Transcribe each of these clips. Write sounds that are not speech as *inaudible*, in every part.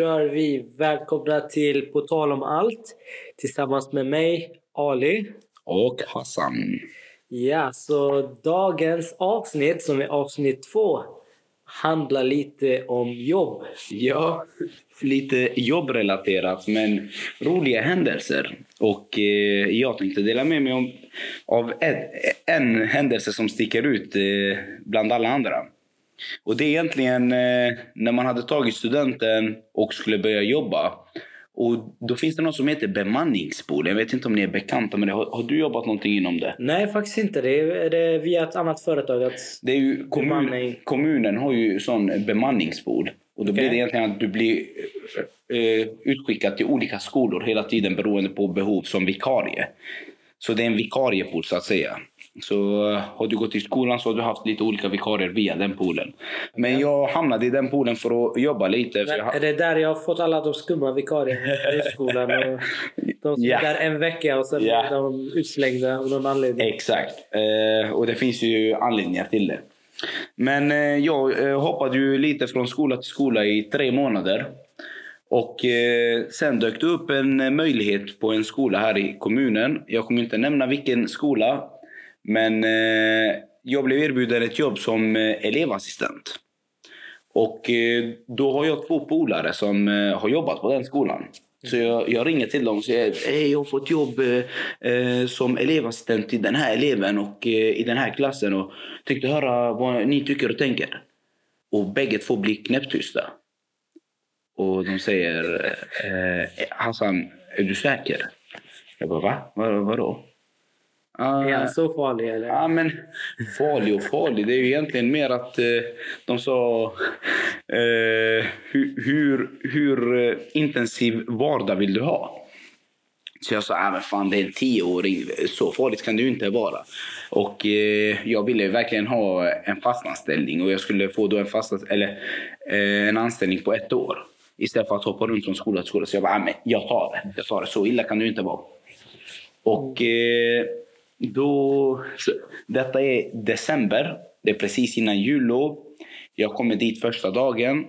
kör vi. Välkomna till På tal om allt tillsammans med mig, Ali. Och Hassan. Ja, så dagens avsnitt, som är avsnitt två, handlar lite om jobb. Ja, lite jobbrelaterat men roliga händelser. Och eh, jag tänkte dela med mig om, av en, en händelse som sticker ut eh, bland alla andra. Och det är egentligen eh, när man hade tagit studenten och skulle börja jobba. Och då finns det något som heter bemanningspool. Jag vet inte om ni är bekanta med det. Har, har du jobbat någonting inom det? Nej, faktiskt inte. Det är, det är via ett annat företag. Att Det är ju kommun, kommunen har ju sån bemanningspool. Och då blir Okej. det egentligen att du blir eh, utskickad till olika skolor hela tiden beroende på behov som vikarie. Så det är en vikariepool så att säga. Så eh, har du gått i skolan så har du haft lite olika vikarier via den poolen. Men jag hamnade i den poolen för att jobba lite. Jag, Men ha- är det där jag har fått alla de skumma vikarierna i *laughs* skolan? Och de som Ja. är där en vecka och sen Ja. blir de utslängda av någon anledning. Exakt. Eh, och det finns ju anledningar till det. Men eh, jag eh, hoppade ju lite från skola till skola i tre månader. Och eh, sen dök det upp en eh, möjlighet på en skola här i kommunen. Jag kommer inte nämna vilken skola. Men eh, jag blev erbjuden ett jobb som eh, elevassistent. Och eh, då har jag två polare som eh, har jobbat på den skolan. Så jag, jag ringer till dem och säger Hej, jag har fått jobb eh, eh, som elevassistent till den här eleven och eh, i den här klassen. Och tänkte höra vad ni tycker och tänker. Och bägge två blir knäpptysta. Och de säger eh, eh Hassan, är du säker? Jag bara va? Vad, vadå? Ah, Är han så farlig eller? Ja, men farlig och farlig. Det är ju egentligen mer att eh, de sa eh, hur, hur, hur eh, intensiv vardag vill du ha? Så jag sa, ah, men fan det är en tioåring, så farligt kan det ju inte vara. Och eh, jag ville verkligen ha en fast anställning och jag skulle få då en, fast, eller, eh, en anställning på ett år. Istället för att hoppa runt från skola till skola. Så jag bara, ah, men jag tar det. Jag tar det. Så illa kan det ju inte vara. Och eh, då... Så, detta är december. Det är precis innan jullov. Jag kommer dit första dagen.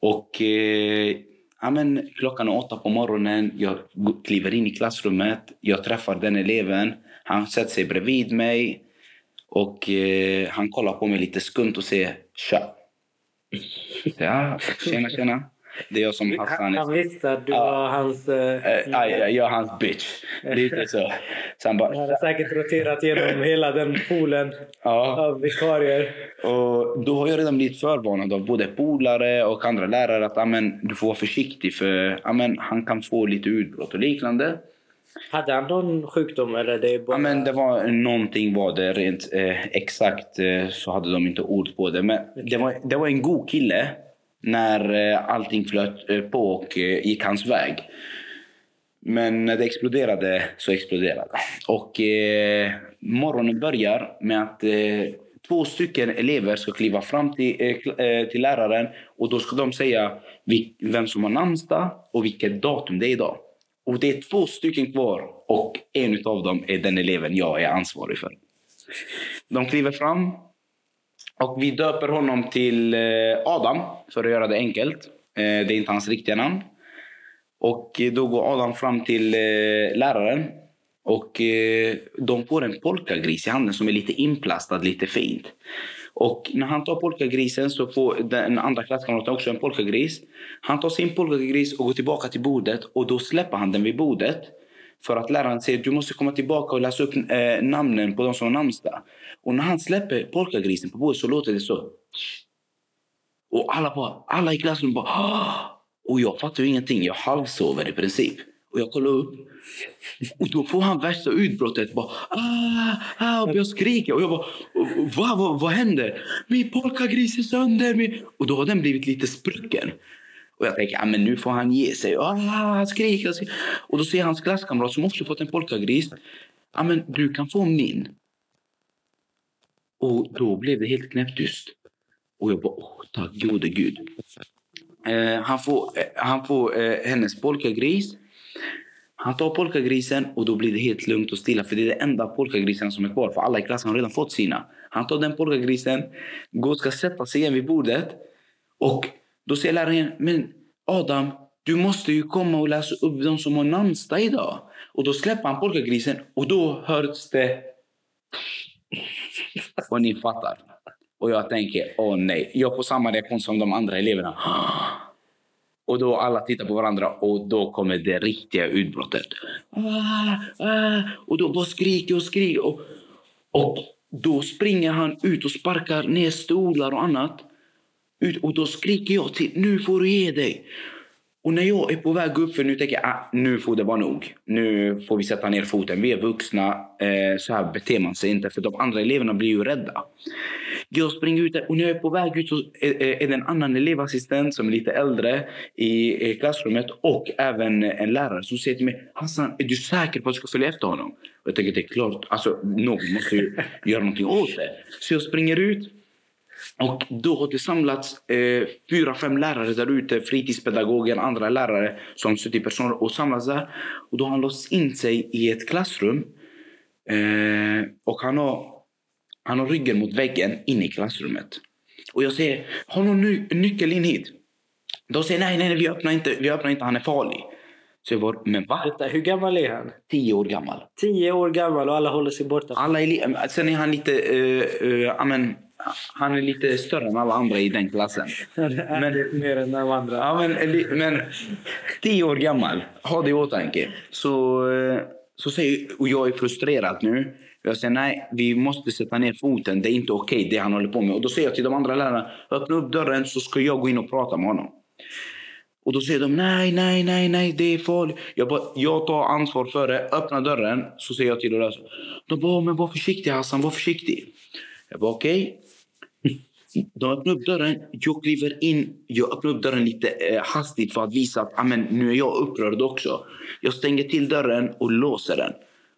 Och eh, ja, men, klockan är åtta på morgonen. Jag kliver in i klassrummet. Jag träffar den eleven. Han sätter sig bredvid mig. Och eh, han kollar på mig lite skumt och säger tja. Ja, tjena tjena. Det är jag som Hassan. Han, visste att du Ja. var hans... Eh, aj, jag är hans bitch. Lite så. Så han bara, Han hade säkert roterat genom hela den poolen ja. av vikarier. Och då har jag redan blivit förvarnad av både polare och andra lärare att amen, du får vara försiktig för amen, han kan få lite utbrott och liknande. Hade han någon sjukdom eller det bara... Amen, det var någonting var det rent eh, exakt eh, så hade de inte ord på det. Men det, var, det var en god kille när eh, allting flöt eh, på och eh, gick hans väg. Men när det exploderade så exploderade det. Och eh, morgonen börjar med att eh, två stycken elever ska kliva fram till, eh, till läraren och då ska de säga vem som har namnsdag och vilket datum det är idag. Och det är två stycken kvar och en av dem är den eleven jag är ansvarig för. De kliver fram och vi döper honom till eh, Adam för att göra det enkelt. Eh, det är inte hans riktiga namn. Och eh, då går Adam fram till läraren och de får en polkagris i handen som är lite inplastad, lite fint. Och när han tar polkagrisen så får den andra klasskamraten också en polkagris. Han tar sin polkagris och går tillbaka till bordet och då släpper han den vid bordet. För att läraren säger du måste komma tillbaka och läsa upp eh, namnen på de som har namnsdag. Och när han släpper polkagrisen på bordet så låter det så. Och alla, bara, alla i klassen bara Åh! Och jag fattar ju ingenting. Jag halvsover i princip. Och jag kollar upp. Och då får han värsta utbrottet. Bara, ah, ah, och jag skriker. Och jag bara, vad, vad, vad händer? Min polkagris är sönder. Min... Och då har den blivit lite sprucken. Och jag tänker, ja, men nu får han ge sig. Ah, han skriker, skriker. Och då ser hans klasskamrat som också fått en polkagris. Ja, men du kan få min. Och då blev det helt knäpptyst. Och jag bara, oh, tack gode gud. Eh, han får, eh, han får eh, hennes polkagris. Han tar polkagrisen och då blir det helt lugnt och stilla för det är den enda polkagrisen som är kvar för alla i klassen har redan fått sina. Han tar den polkagrisen, går och ska sätta sig igen vid bordet och då säger läraren men Adam, du måste ju komma och läsa upp de som har namnsdag idag. Och då släpper han polkagrisen och då hörs det... *laughs* Och ni fattar. Och jag tänker, åh nej. Jag får samma reaktion som de andra eleverna. *gasps* Och då alla tittar på varandra och då kommer det riktiga utbrottet. Ah, ah, och då bara skriker och skriker. Och, och då springer han ut och sparkar ner stolar och annat. Ut, och då skriker jag till, nu får du ge dig. Och när jag är på väg upp, för nu tänker jag ah, nu får det vara nog. Nu får vi sätta ner foten. Vi är vuxna. Eh, så här beter man sig inte. För de andra eleverna blir ju rädda. Jag springer ut och när jag är på väg ut så är, är det en annan elevassistent som är lite äldre i, i klassrummet och även en lärare som säger till mig Hassan, är du säker på att du ska följa efter honom? Och jag tänker det är klart, alltså någon måste ju göra någonting åt det. Så jag springer ut och då har det samlats eh, fyra, fem lärare där ute, fritidspedagoger, andra lärare som personal och samlats där. Och då har han låst in sig i ett klassrum. Eh, och han har, han har ryggen mot väggen in i klassrummet. Och jag säger, har någon ny, nyckel in hit? De säger, nej, nej, nej, vi öppnar inte, vi öppnar inte, han är farlig. Så jag bara, men va? Vänta, hur gammal är han? Tio år gammal. Tio år gammal och alla håller sig borta. Alla är sen är han lite, uh, uh, amen, han är lite större än alla andra i den klassen. Men- mer än de andra. Ja, men, men tio år gammal, ha det i åtanke. Så, eh, så säger, och jag är frustrerad nu. Jag säger nej, vi måste sätta ner foten. Det är inte okej det han håller på med. Och då säger jag till de andra lärarna, öppna upp dörren så ska jag gå in och prata med honom. Och då säger de nej, nej, nej, nej, det är farligt. Jag, bara, jag tar ansvar för det. Öppna dörren så säger jag till och. De bara, men var försiktig Hassan, var försiktig. Jag bara okej. De öppnar upp dörren, jag kliver in. Jag öppnar upp dörren lite eh, hastigt för att visa att amen, nu är jag upprörd också. Jag stänger till dörren och låser den.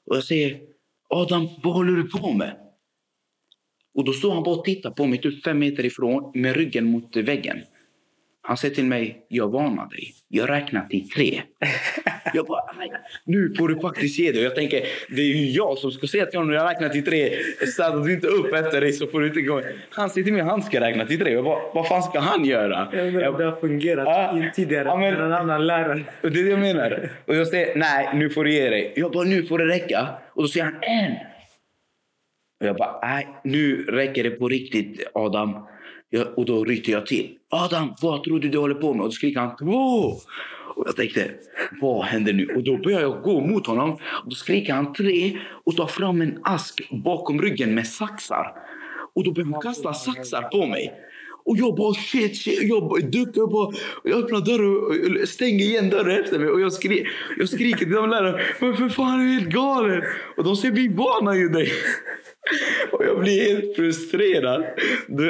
Och jag säger Adam, vad håller du på med? Och då står han bara och tittar på mig typ fem meter ifrån med ryggen mot väggen. Han säger till mig, jag varnar dig. Jag räknar till tre. *laughs* Jag bara, "Nej, nu får du faktiskt ge dig. Jag tänker, det är ju jag som ska säga till honom, jag räknar till tre. Städar du inte upp efter dig så får du inte gå. Han säger till mig, han ska räkna till tre. Jag bara, vad fan ska han göra? Ja, Jag- det har fungerat Ja. tidigare Ja, men- en annan lärare. det är det jag menar. Och jag säger, nej nu får du ge dig. Jag bara, nu får det räcka. Och då säger han, en. Och jag bara, nej nu räcker det på riktigt Adam. Jag, och då ryter jag till. Adam, vad tror du du håller på med? Och då skriker han, två. Och jag tänkte, vad händer nu? Och då börjar jag gå mot honom. Och då skriker han tre och tar fram en ask bakom ryggen med saxar. Och då börjar han kasta saxar på mig. Och jag bara shit, shit. Jag duckar upp och jag öppnar dörren och stänger igen dörren efter mig. Och jag, skri jag skriker till de lärarna. Men för fan är du helt galen? Och de säger vi varnar ju dig. Och jag blir helt frustrerad.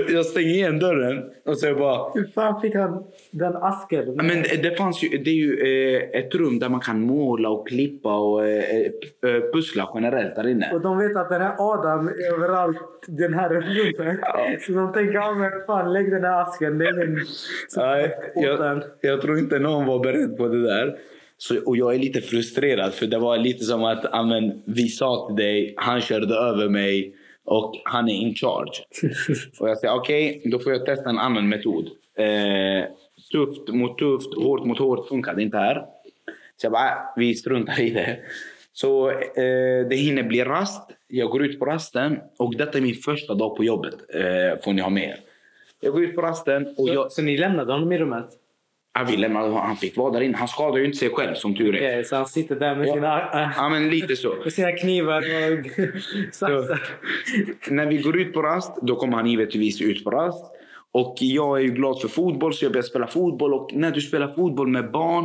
Jag stänger igen dörren och så jag bara Hur fan fick han den asken? Ja, Men det, fanns ju, det är ju eh, ett rum där man kan måla och klippa och eh, eh, pussla generellt där inne. Och de vet att den här Adam är överallt den här rummet. Så de tänker, ja men fan lägg den här asken. Det är som Nej, jag, jag tror inte någon var beredd på det där. Så, och jag är lite frustrerad för det var lite som att amen, vi sa till dig, han körde över mig och han är in charge. *laughs* och jag säger okej, då får jag testa en annan metod. Eh, tufft mot tufft, hårt mot hårt funkade inte här. Så jag bara, äh, vi struntar i det. Så eh, det hinner bli rast. Jag går ut på rasten och detta är min första dag på jobbet. Eh, får ni ha med er. Jag går ut på rasten och jag, Så ni lämnade honom i rummet? Han ville, men han fick vara där inne. Han skadar ju inte sig själv som tur är. Okej, så han sitter där med Ja. sina, äh, Ja, men lite så. *laughs* med sina knivar och *laughs* saxar. När vi går ut på rast, då kommer han givetvis ut på rast. Och jag är ju glad för fotboll, så jag börjar spela fotboll. Och när du spelar fotboll med barn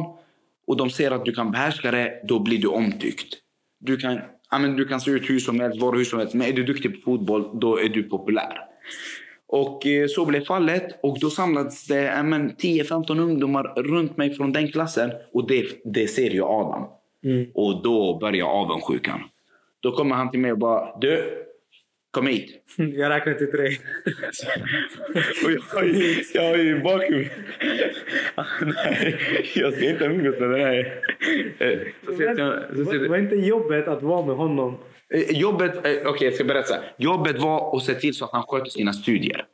och de ser att du kan behärska det, då blir du omtyckt. Du kan, ja, men du kan se ut hur som helst, vara hur som helst. Men är du duktig på fotboll, då är du populär. Och eh, så blev fallet. Och då samlades det ja, men 10-15 ungdomar runt mig från den klassen. Och det, det ser ju Adam. Mm. Och då börjar avundsjukan. Då kommer han till mig och bara Du, kom hit. *laughs* Jag räknar till tre. *laughs* Och jag jag har ju bakgrund. *laughs* Nej, jag ska inte umgås med den här. Eh, så så sitter- Var var inte jobbet att vara med honom? Eh, Jobbet, eh, okej jag ska berätta. Jobbet var att se till så att han sköter sina studier.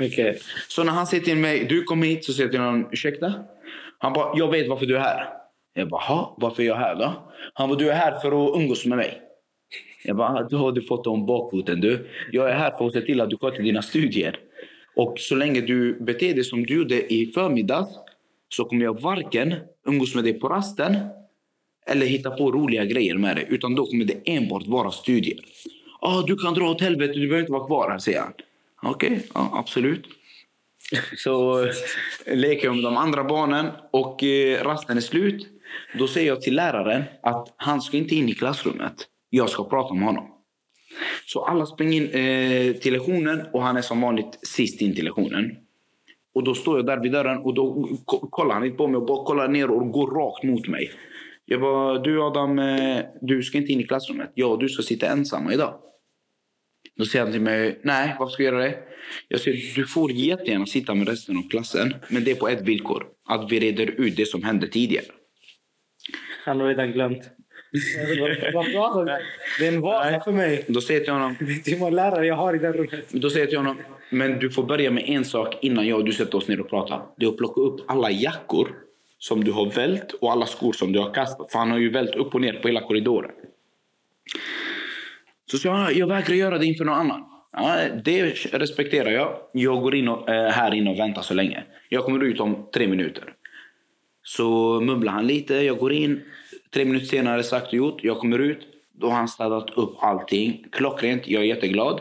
Okej. Så när han säger till mig, du kom hit, så säger jag till honom, ursäkta? Han bara, jag vet varför du är här. Jag bara, "Ha, varför är jag här då? Han bara, du är här för att umgås med mig. Jag bara, "Ah, då har du fått om bakfoten du. Jag är här för att se till att du sköter dina studier. Och så länge du beter dig som du gjorde i förmiddags så kommer jag varken umgås med dig på rasten eller hitta på roliga grejer med det, Utan då kommer det enbart vara studier. Ah, du kan dra åt helvete, du behöver inte vara kvar här, säger han. Okej, ja, absolut. *laughs* Så leker jag med de andra barnen och eh, rasten är slut. Då säger jag till läraren att han ska inte in i klassrummet. Jag ska prata med honom. Så alla springer in eh, till lektionen och han är som vanligt sist in till lektionen. Och då står jag där vid dörren och då kollar han inte på mig och bara kollar ner och går rakt mot mig. Jag bara, du Adam, eh, du ska inte in i klassrummet. Ja, du ska sitta ensamma idag. Då säger han till mig, nej, varför ska jag göra det? Jag säger, du får jättegärna sitta med resten av klassen, men det är på ett villkor. Att vi reder ut det som hände tidigare. Han har redan glömt. Det är en vana för mig. Då säger jag till honom, Vet du hur många lärare jag har i det rummet? då säger jag till honom, men du får börja med en sak innan jag och du sätter oss ner och pratar. Det är att plocka upp alla jackor som du har vält och alla skor som du har kastat. För han har ju vält upp och ner på hela korridoren. Så sa jag, jag vägrar göra det inför någon annan. Ja, det respekterar jag. Jag går in och, äh, här inne och väntar så länge. Jag kommer ut om tre minuter. Så mumlar han lite, jag går in. Tre minuter senare, sagt och gjort. Jag kommer ut. Då har han städat upp allting. Klockrent, jag är jätteglad.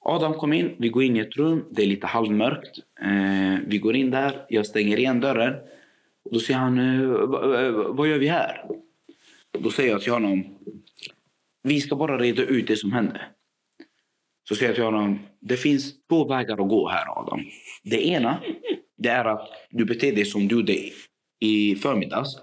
Adam kom in, vi går in i ett rum. Det är lite halvmörkt. Eh, vi går in där, jag stänger igen dörren. Och då säger han, eh, eh, vad gör vi här? Då säger jag till honom, vi ska bara reda ut det som hände. Så säger jag till honom, det finns två vägar att gå här Adam. Det ena, det är att du beter dig som du gjorde i förmiddags.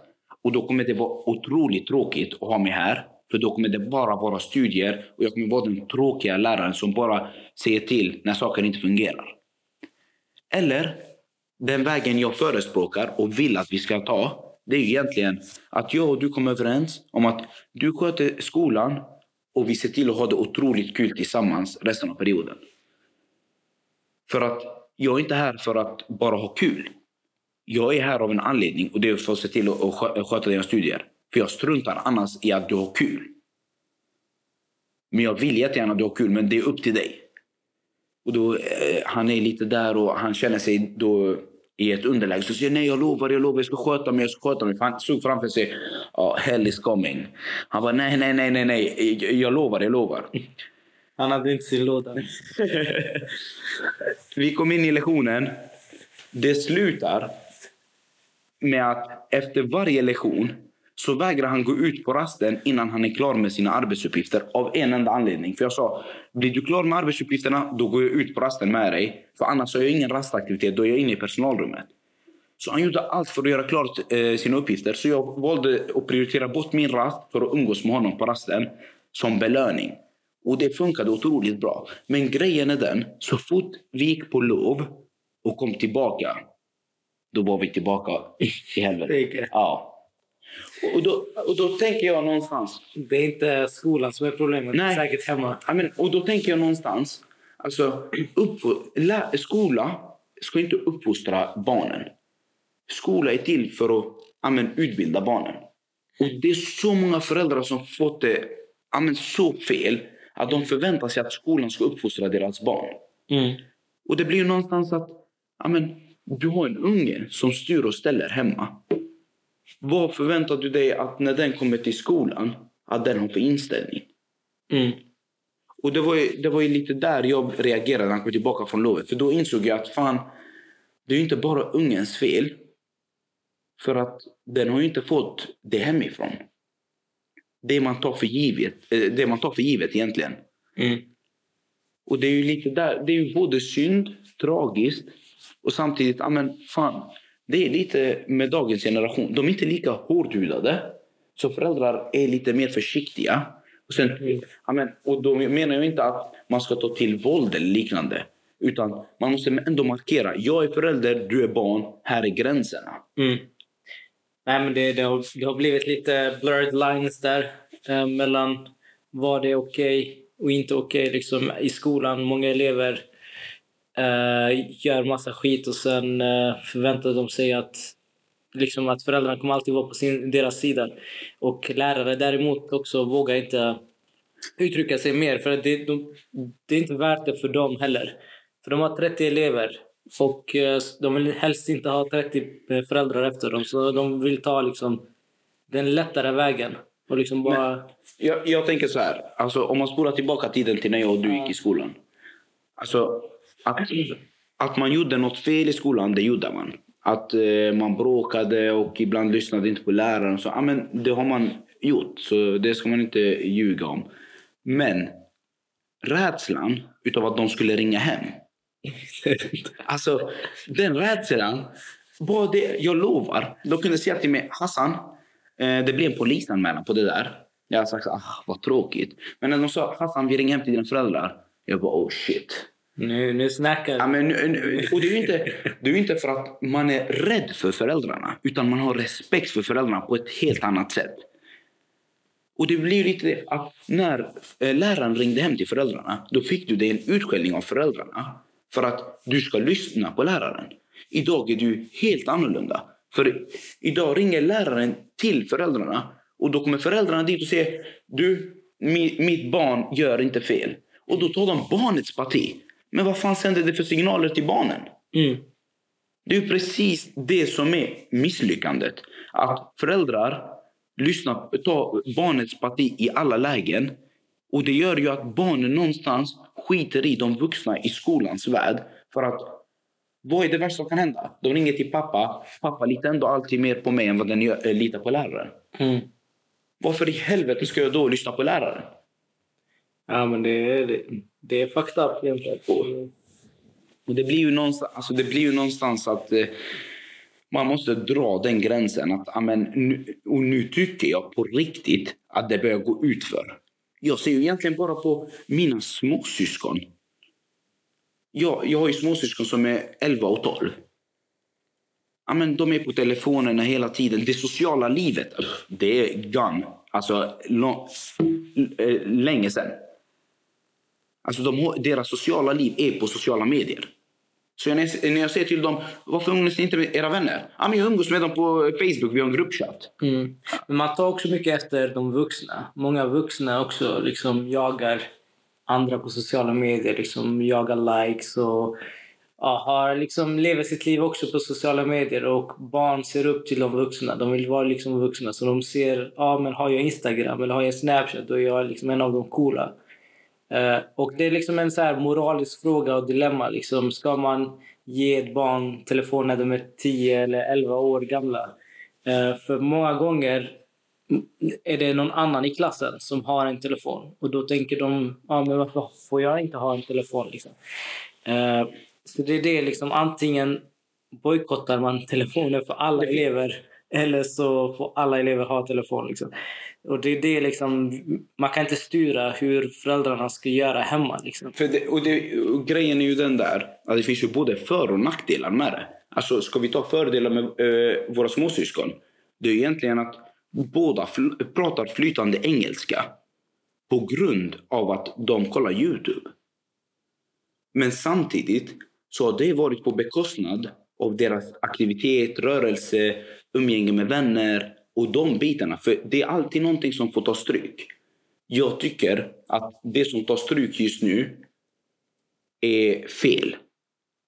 Och då kommer det vara otroligt tråkigt att ha mig här. För då kommer det bara vara studier och jag kommer vara den tråkiga läraren som bara säger till när saker inte fungerar. Eller den vägen jag förespråkar och vill att vi ska ta. Det är ju egentligen att jag och du kommer överens om att du sköter skolan och vi ser till att ha det otroligt kul tillsammans resten av perioden. För att jag är inte här för att bara ha kul. Jag är här av en anledning och det är för att se till att sköta dina studier. För jag struntar annars i att du har kul. Men jag vill jättegärna att du har kul, men det är upp till dig. Och då, eh, han är lite där och han känner sig då i ett underläge. Så säger nej jag lovar, jag lovar, jag ska sköta mig, jag ska sköta mig. För han såg framför sig, ja, hell is coming. Han bara, nej, nej, nej, nej, nej, jag, jag lovar, jag lovar. *laughs* Han hade inte sin låda. *laughs* Vi kom in i lektionen. Det slutar med att efter varje lektion så vägrar han gå ut på rasten innan han är klar med sina arbetsuppgifter av en enda anledning. För jag sa, blir du klar med arbetsuppgifterna då går jag ut på rasten med dig. För annars har jag ingen rastaktivitet, då är jag inne i personalrummet. Så han gjorde allt för att göra klart eh, sina uppgifter. Så jag valde att prioritera bort min rast för att umgås med honom på rasten som belöning. Och det funkade otroligt bra. Men grejen är den, så fort vi gick på lov och kom tillbaka, då var vi tillbaka i helvete. Ja. Och då, och då tänker jag någonstans, Det är inte skolan som är problemet. Nej. Det är säkert hemma. Ja, men, och då tänker jag någonstans, alltså upp, lä, skola ska inte uppfostra barnen. Skola är till för att ja, men, utbilda barnen. Och det är så många föräldrar som fått det ja, men, så fel att de förväntar sig att skolan ska uppfostra deras barn. Mm. Och det blir någonstans att men, du har en unge som styr och ställer hemma. Vad förväntar du dig att när den kommer till skolan, att den har för inställning? Mm. Och det var, ju, det var ju lite där jag reagerade när han kom tillbaka från lovet. För då insåg jag att fan, det är ju inte bara ungens fel. För att den har ju inte fått det hemifrån. Det man tar för givet, eh, det man tar för givet egentligen. Mm. Och det är ju lite där, det är ju både synd, tragiskt och samtidigt, ja men fan. Det är lite med dagens generation. De är inte lika hårdhudade. Så föräldrar är lite mer försiktiga. Och, sen, Mm. amen, och då menar jag inte att man ska ta till våld eller liknande. Utan man måste ändå markera. Jag är förälder, du är barn. Här är gränserna. Mm. Nej, men det, det, har, det har blivit lite blurred lines där eh, mellan vad det är okej och inte okej liksom, i skolan. Många elever gör massa skit och sen eh, förväntar de sig att liksom att föräldrarna kommer alltid vara på sin, deras sida. Och lärare däremot också vågar inte uttrycka sig mer för det, de, det är inte värt det för dem heller. För de har 30 elever och eh, de vill helst inte ha 30 föräldrar efter dem så de vill ta liksom den lättare vägen. Och liksom bara... Men, jag, jag tänker så här, alltså, om man spolar tillbaka tiden till när jag och du gick i skolan. Alltså, att, att man gjorde något fel i skolan, det gjorde man. Att eh, man bråkade och ibland lyssnade inte på läraren. Så, men det har man gjort, så det ska man inte ljuga om. Men rädslan utav att de skulle ringa hem. *laughs* alltså, den rädslan. Bara det, jag lovar. De kunde säga till mig, Hassan, eh, det blir en polisanmälan på det där. Jag sagt, ah, vad tråkigt. Men när de sa, Hassan, vi ringer hem till dina föräldrar. Jag bara, oh shit. Nu, nu snackar ja, men, nu, och det är ju inte, det är inte för att man är rädd för föräldrarna. Utan man har respekt för föräldrarna på ett helt annat sätt. Och det blir lite att när eh, läraren ringde hem till föräldrarna, då fick du dig en utskällning av föräldrarna för att du ska lyssna på läraren. Idag är du helt annorlunda. För idag ringer läraren till föräldrarna och då kommer föräldrarna dit och säger du, mitt barn gör inte fel. Och då tar de barnets parti. Men vad fan sänder det för signaler till barnen? Mm. Det är precis det som är misslyckandet. Att föräldrar lyssna, ta barnets parti i alla lägen. Och det gör ju att barnen någonstans skiter i de vuxna i skolans värld. För att vad är det värsta som kan hända? De ringer till pappa. Pappa litar ändå alltid mer på mig än vad den gör, äh, litar på läraren. Mm. Varför i helvete ska jag då lyssna på läraren? Ja, men det det, det är fucked up egentligen. Och det blir ju någonstans, alltså det blir ju någonstans att eh, man måste dra den gränsen. Att, amen, nu, och nu tycker jag på riktigt att det börjar gå ut för. Jag ser ju egentligen bara på mina småsyskon. Jag, jag har ju småsyskon som är 11 och 12. Amen, de är på telefonerna hela tiden. Det sociala livet, det är gone. Alltså, lång, eh, länge sedan. Alltså de, deras sociala liv är på sociala medier. Så när, när jag säger till dem, varför umgås ni inte med era vänner? Ja, men jag umgås med dem på Facebook, vi har en gruppchatt. Mm. Men man tar också mycket efter de vuxna. Många vuxna också liksom jagar andra på sociala medier, liksom jagar likes och ja, har liksom, lever sitt liv också på sociala medier. Och barn ser upp till de vuxna. De vill vara liksom vuxna. Så de ser, ja men har jag Instagram eller har jag Snapchat, då är jag liksom en av de coola. Uh, och det är liksom en så här moralisk fråga och dilemma. Liksom. Ska man ge ett barn telefon när de är 10 eller 11 år gamla? Uh, för många gånger är det någon annan i klassen som har en telefon. Och då tänker de, ja men varför får jag inte ha en telefon? Liksom? Uh, så det är det liksom, antingen bojkottar man telefonen för alla elever eller så får alla elever ha telefon. Liksom. Och det är liksom, man kan inte styra hur föräldrarna ska göra hemma. Liksom. För det, och, det, och grejen är ju den där att det finns ju både för och nackdelar med det. Alltså ska vi ta fördelar med eh, våra småsyskon? Det är egentligen att båda fl pratar flytande engelska på grund av att de kollar Youtube. Men samtidigt så har det varit på bekostnad av deras aktivitet, rörelse, umgänge med vänner och de bitarna. För det är alltid någonting som får ta stryk. Jag tycker att det som tar stryk just nu är fel.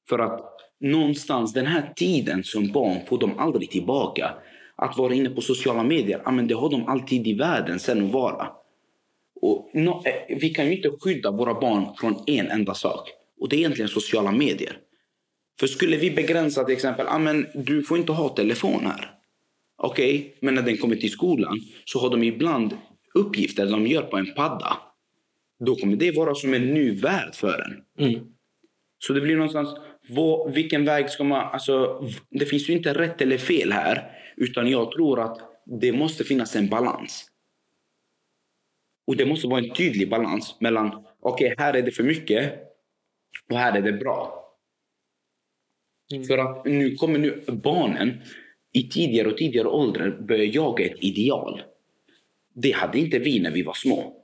För att någonstans den här tiden som barn får de aldrig tillbaka. Att vara inne på sociala medier, ja, men det har de alltid i världen sen att vara. Och no, eh, vi kan ju inte skydda våra barn från en enda sak. Och det är egentligen sociala medier. För skulle vi begränsa till exempel, ah, men du får inte ha telefon här. Okej, okay, men när den kommer till skolan så har de ibland uppgifter de gör på en padda. Då kommer det vara som en ny värld för en. Mm. Så det blir någonstans, vad, vilken väg ska man... Alltså, det finns ju inte rätt eller fel här. Utan jag tror att det måste finnas en balans. Och det måste vara en tydlig balans mellan, okej, okay, här är det för mycket och här är det bra. Mm. För att nu kommer nu barnen i tidigare och tidigare åldrar började jaga ett ideal. Det hade inte vi när vi var små.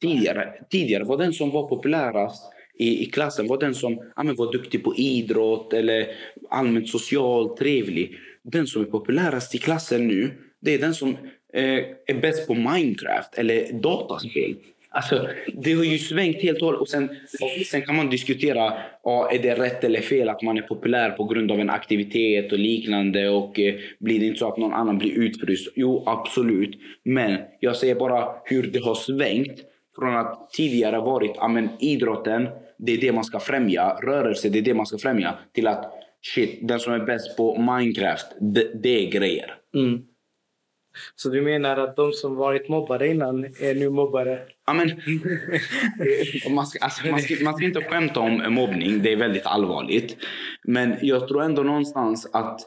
Tidigare, tidigare var den som var populärast i, i klassen var den som ja, men var duktig på idrott eller allmänt social, trevlig. Den som är populärast i klassen nu, det är den som eh, är bäst på Minecraft eller dataspel. Alltså, det har ju svängt helt och hållet. Och sen, och sen kan man diskutera, ah, är det rätt eller fel att man är populär på grund av en aktivitet och liknande. Och eh, blir det inte så att någon annan blir utfryst? Jo, absolut. Men jag säger bara hur det har svängt. Från att tidigare varit, ah, men idrotten, det är det man ska främja. Rörelse, det är det man ska främja. Till att, shit, den som är bäst på Minecraft, det, det är grejer. Mm. Så du menar att de som varit mobbade innan är nu mobbare? Ja, men, *laughs* man, ska, alltså, man, ska, man ska inte skämta om mobbning, det är väldigt allvarligt. Men jag tror ändå någonstans att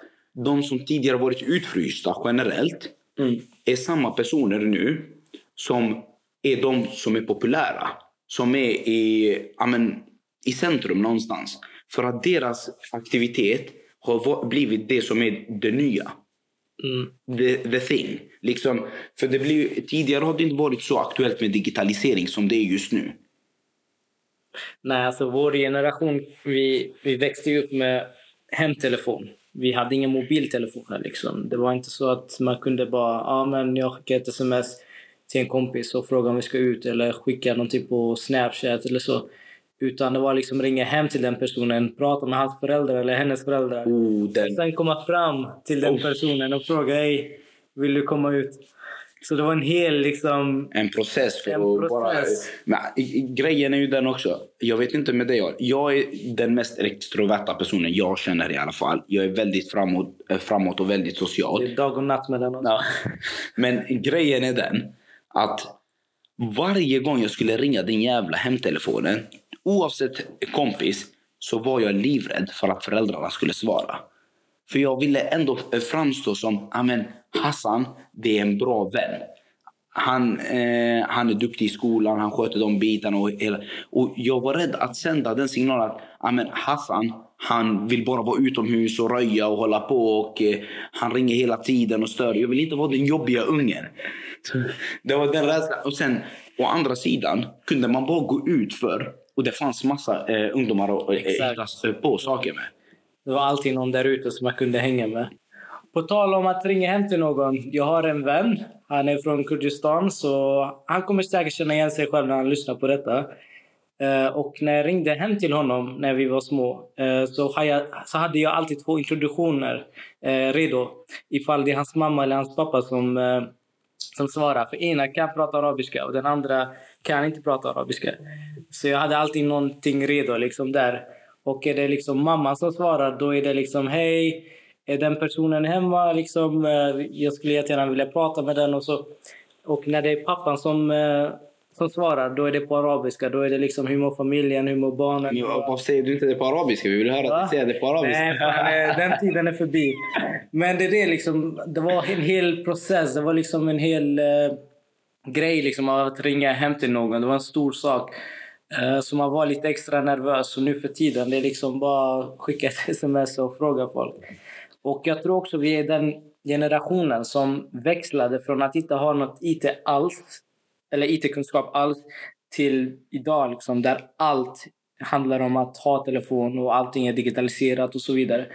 de som tidigare varit utfrysta generellt Mm. är samma personer nu som är de som är populära. Som är i, ja, men, i centrum någonstans. För att deras aktivitet har blivit det som är det nya. Mm. The, the thing. Liksom, för det blir, tidigare har det inte varit så aktuellt med digitalisering som det är just nu. Nej, alltså vår generation, vi, vi växte upp med hemtelefon. Vi hade inga mobiltelefoner liksom. Det var inte så att man kunde bara, ja ah, men jag skickar ett sms till en kompis och frågar om vi ska ut eller skicka någonting på Snapchat eller så. Utan det var liksom ringa hem till den personen, prata med hans föräldrar eller hennes föräldrar. Oh, den, Sen komma fram till den Oh. personen och fråga, hej, vill du komma ut? Så det var en hel liksom... en process för En att bara... process. Men, grejen är ju den också. Jag vet inte med dig. jag- Jag är den mest extroverta personen jag känner i alla fall. Jag är väldigt framåt, eh, framåt och väldigt social. Det är dag och natt mellan oss. Ja. Men grejen är den att varje gång jag skulle ringa den jävla hemtelefonen, oavsett kompis, så var jag livrädd för att föräldrarna skulle svara. För jag ville ändå framstå som, ja Hassan, det är en bra vän. Han, eh, han är duktig i skolan, han sköter de bitarna. Och, och jag var rädd att sända den signalen att amen, Hassan, han vill bara vara utomhus och röja och hålla på. Och eh, Han ringer hela tiden och stör. Jag vill inte vara den jobbiga ungen. Det var den rädslan. Och sen, å andra sidan, kunde man bara gå ut för och det fanns massa eh, ungdomar att eh, på saker med. Det var alltid någon där ute som jag kunde hänga med. På tal om att ringa hem till någon. Jag har en vän. Han är från Kurdistan, så han kommer säkert känna igen sig själv när han lyssnar på detta. Eh, och när jag ringde hem till honom när vi var små eh, så, hade jag alltid två introduktioner eh, redo. Ifall det är hans mamma eller hans pappa som, som svarar. För ena kan prata arabiska och den andra kan inte prata arabiska. Så jag hade alltid någonting redo liksom där. Och är det liksom mamman som svarar, då är det liksom hej, är den personen hemma? Liksom, eh, jag skulle jättegärna vilja prata med den. Och, så. och när det är pappan som, eh, som svarar, då är det på arabiska. Då är det liksom hur mår familjen, hur mår barnen? Varför säger du inte det på arabiska? Vi vill höra Va? att du säger det på arabiska. Nej, fan, eh, den tiden är förbi. Men det, är det, liksom, det var en hel process. Det var liksom en hel eh, grej liksom, att ringa hem till någon. Det var en stor sak. Eh, så man var lite extra nervös. Så nu för tiden det är liksom bara skicka ett *laughs* sms och fråga folk. Och jag tror också vi är den generationen som växlade från att inte ha något IT alls, eller IT-kunskap alls, till idag liksom, där allt handlar om att ha telefon och allting är digitaliserat och så vidare.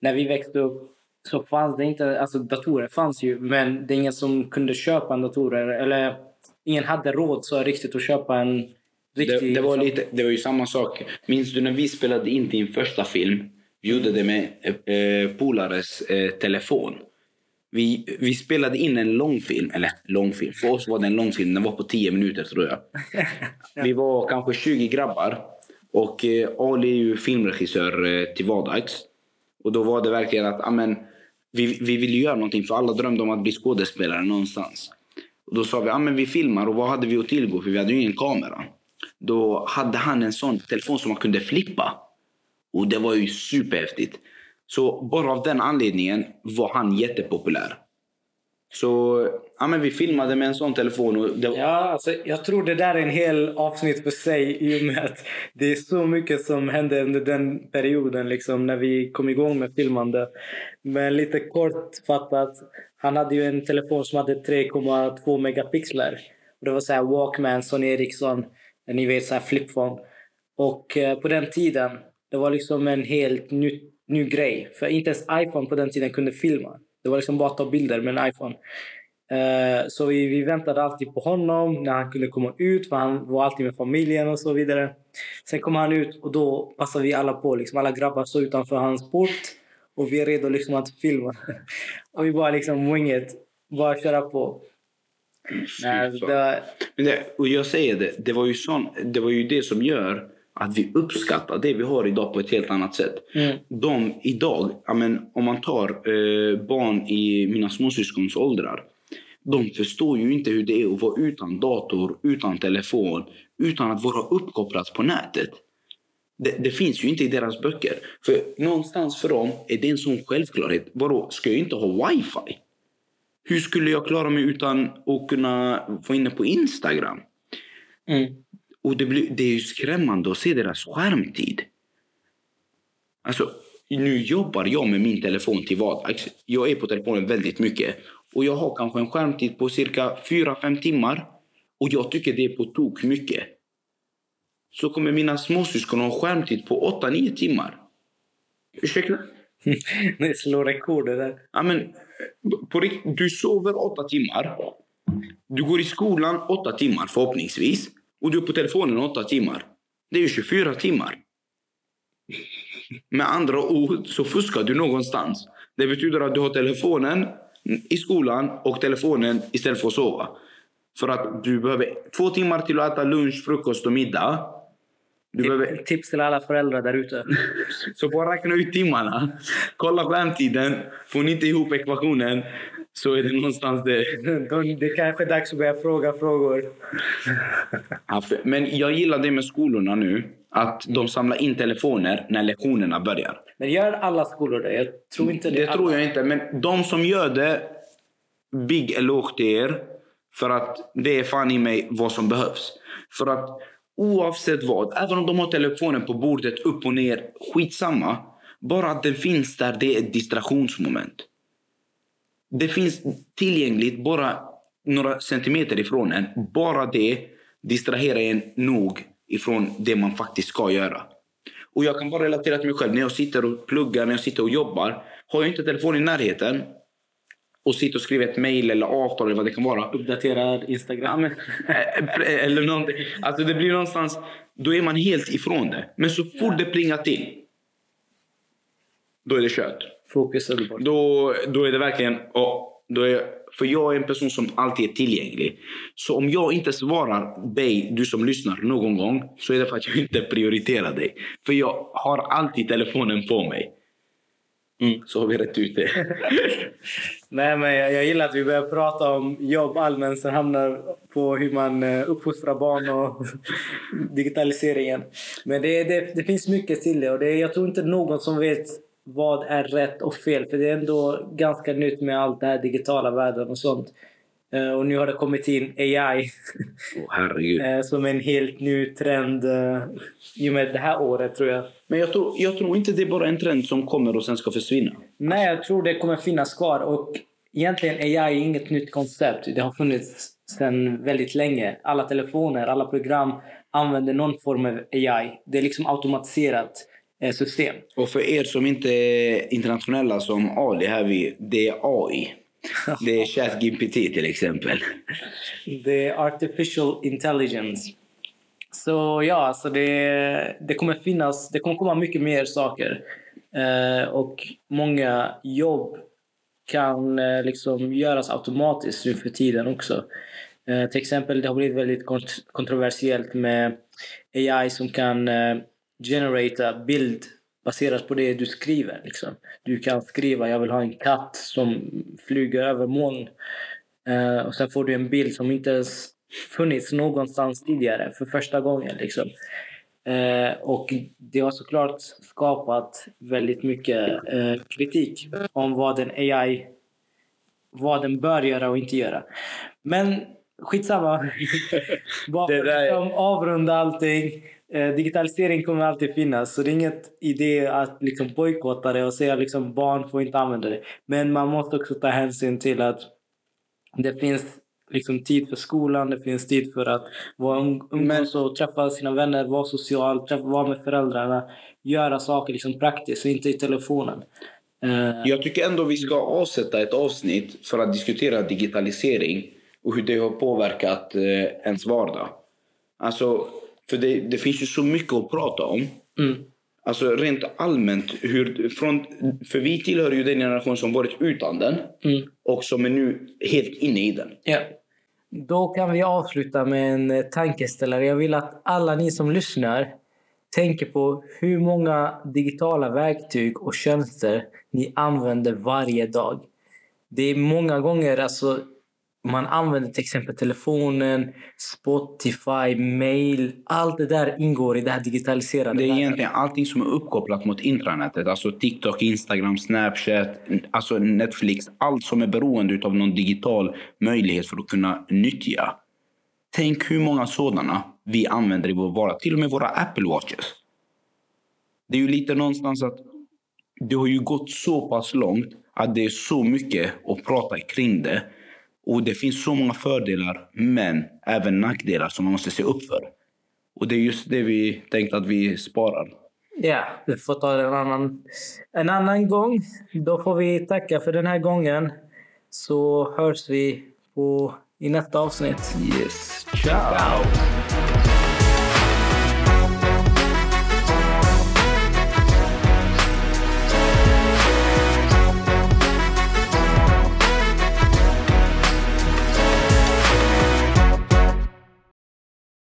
När vi växte upp så fanns det inte, alltså datorer fanns ju, men det är ingen som kunde köpa en dator eller ingen hade råd så riktigt att köpa en riktig... Det, det, var liksom- lite, det var ju samma sak. Minns du när vi spelade in din första film? Vi gjorde det med eh, eh, polares eh, telefon. Vi, vi spelade in en långfilm, eller långfilm, för oss var det en långfilm, den var på 10 minuter tror jag. *laughs* Vi var kanske 20 grabbar och eh, Ali är ju filmregissör eh, till vardags. Och då var det verkligen att amen, vi, vi ville göra någonting för alla drömde om att bli skådespelare någonstans. Och då sa vi amen, vi filmar och vad hade vi att tillgå för vi hade ju ingen kamera. Då hade han en sån telefon som man kunde flippa. Och det var ju superhäftigt. Så bara av den anledningen var han jättepopulär. Så ja, men vi filmade med en sån telefon. Och det, Ja, alltså, jag tror det där är en hel avsnitt för sig i och med att det är så mycket som hände under den perioden liksom, när vi kom igång med filmande. Men lite kortfattat, han hade ju en telefon som hade 3,2 megapixlar. Och det var så här Walkman, Sony Ericsson, ni vet så här flipphone. Och eh, på den tiden, det var liksom en helt ny, ny grej. För inte ens iPhone på den tiden kunde filma. Det var liksom bara att ta bilder med en iPhone. Eh, så vi, vi väntade alltid på honom när han kunde komma ut, för han var alltid med familjen och så vidare. Sen kom han ut och då passade vi alla på. Liksom, alla grabbar stod utanför hans port och vi är redo liksom att filma. *laughs* och vi bara liksom winget, bara köra på. Nej, det, Men det, och jag säger det, det var, ju sån, det var ju det som gör att vi uppskattar det vi har idag på ett helt annat sätt. mm, De idag, men om man tar eh, barn i mina småsyskons åldrar. De förstår ju inte hur det är att vara utan dator, utan telefon, utan att vara uppkopplad på nätet. Det, det finns ju inte i deras böcker. För någonstans för dem är det en sån självklarhet. Vadå, ska jag inte ha wifi? Hur skulle jag klara mig utan att kunna få inne på Instagram? mm. Och det, blir, det är ju skrämmande att se deras skärmtid. Alltså, nu jobbar jag med min telefon till vardags. Jag är på telefonen väldigt mycket. Och jag har kanske en skärmtid på cirka 4-5 timmar. Och jag tycker det är på tok mycket. Så kommer mina småsyskon ha en skärmtid på 8-9 timmar. Ursäkta? *laughs* Ni slår rekord det där. Ja, men, på, du sover 8 timmar. Du går i skolan 8 timmar förhoppningsvis. Och du är på telefonen 8 timmar. Det är ju 24 timmar. Med andra ord så fuskar du någonstans. Det betyder att du har telefonen i skolan och telefonen istället för att sova. För att du behöver två timmar till att äta lunch, frukost och middag. Du behöver Tips till alla föräldrar där ute. *laughs* så bara räkna ut timmarna. Kolla skärmtiden. Får ni inte ihop ekvationen så är det någonstans det. *laughs* De- Det kanske är dags att börja fråga frågor. Men jag gillar det med skolorna nu. Att de samlar in telefoner när lektionerna börjar. Men gör alla skolor det? Jag tror inte det. Det tror jag inte. Men de som gör det, big eloge till er. För att det är fan i mig vad som behövs. För att oavsett vad, även om de har telefonen på bordet upp och ner, skitsamma. Bara att den finns där, det är ett distraktionsmoment. Det finns tillgängligt bara några centimeter ifrån en. Bara det distraherar en nog ifrån det man faktiskt ska göra. Och jag kan bara relatera till mig själv. När jag sitter och pluggar, när jag sitter och jobbar. Har jag inte telefonen i närheten och sitter och skriver ett mejl eller avtal eller vad det kan vara. Uppdaterar Instagram. *laughs* Eh, eller någonting. Alltså det blir någonstans, då är man helt ifrån det. Men så fort det plingar till, då är det kört. Fokus bort. Då, då är det verkligen, och då är, för jag är en person som alltid är tillgänglig. Så om jag inte svarar dig, du som lyssnar, någon gång så är det för att jag inte prioriterar dig. För jag har alltid telefonen på mig. Mm, så har vi rätt ut det. *laughs* Nej, men jag, jag gillar att vi börjar prata om jobb allmänt, sen hamnar på hur man eh, uppfostrar barn och *laughs* digitaliseringen. Men det, det, det finns mycket till det och det, jag tror inte någon som vet vad är rätt och fel. För det är ändå ganska nytt med allt det här digitala världen och sånt. Eh, Och nu har det kommit in AI herregud. eh, som en helt ny trend eh, i och med det här året tror jag. Men jag tror, jag tror inte det är bara en trend som kommer och sen ska försvinna. Nej, jag tror det kommer finnas kvar. Och egentligen AI är inget nytt koncept. Det har funnits sedan väldigt länge. Alla telefoner, alla program använder någon form av AI. Det är liksom automatiserat system. Och för er som inte är internationella som Ali här vid, det är AI. *laughs* Det är ChatGPT till exempel. Det är artificial intelligence. Så ja, alltså det, det kommer finnas, det kommer komma mycket mer saker. Eh, och många jobb kan eh, liksom göras automatiskt nu för tiden också. Eh, till exempel, det har blivit väldigt kont- kontroversiellt med AI som kan eh, generata bild baserat på det du skriver. Liksom. Du kan skriva jag vill ha en katt som flyger över moln. Eh, och sen får du en bild som inte ens funnits någonstans tidigare för första gången. Liksom. Eh, och det har såklart skapat väldigt mycket eh, kritik om vad en AI vad den bör göra och inte göra. Men skitsamma. *laughs* Bara Det där- liksom avrunda allting. Eh, digitalisering kommer alltid finnas. Så det är inget idé att liksom bojkotta det och säga att liksom barn får inte använda det. Men man måste också ta hänsyn till att det finns liksom tid för skolan, det finns tid för att vara umgås och träffa sina vänner, vara social, träffa, vara med föräldrarna, göra saker liksom praktiskt och inte i telefonen. Eh, Jag tycker ändå vi ska avsätta ett avsnitt för att diskutera digitalisering och hur det har påverkat eh, ens vardag. Alltså, för det, det finns ju så mycket att prata om. mm, Alltså rent allmänt, hur, från, för vi tillhör ju den generation som varit utan den mm. och som är nu helt inne i den. Ja. Då kan vi avsluta med en eh, tankeställare. Jag vill att alla ni som lyssnar tänker på hur många digitala verktyg och tjänster ni använder varje dag. Det är många gånger alltså man använder till exempel telefonen, Spotify, mail. Allt det där ingår i det här digitaliserade Det är egentligen allting som är uppkopplat mot intranetet. Alltså TikTok, Instagram, Snapchat, alltså Netflix. Allt som är beroende av någon digital möjlighet för att kunna nyttja. Tänk hur många sådana vi använder i vår vardag. Till och med våra Apple Watches. Det är ju lite någonstans att det har ju gått så pass långt att det är så mycket att prata kring det. Och det finns så många fördelar, men även nackdelar som man måste se upp för. Och det är just det vi tänkte att vi sparar. Ja, vi får ta det en annan, en annan gång. Då får vi tacka för den här gången. Så hörs vi på, i nästa avsnitt. Yes. Ciao!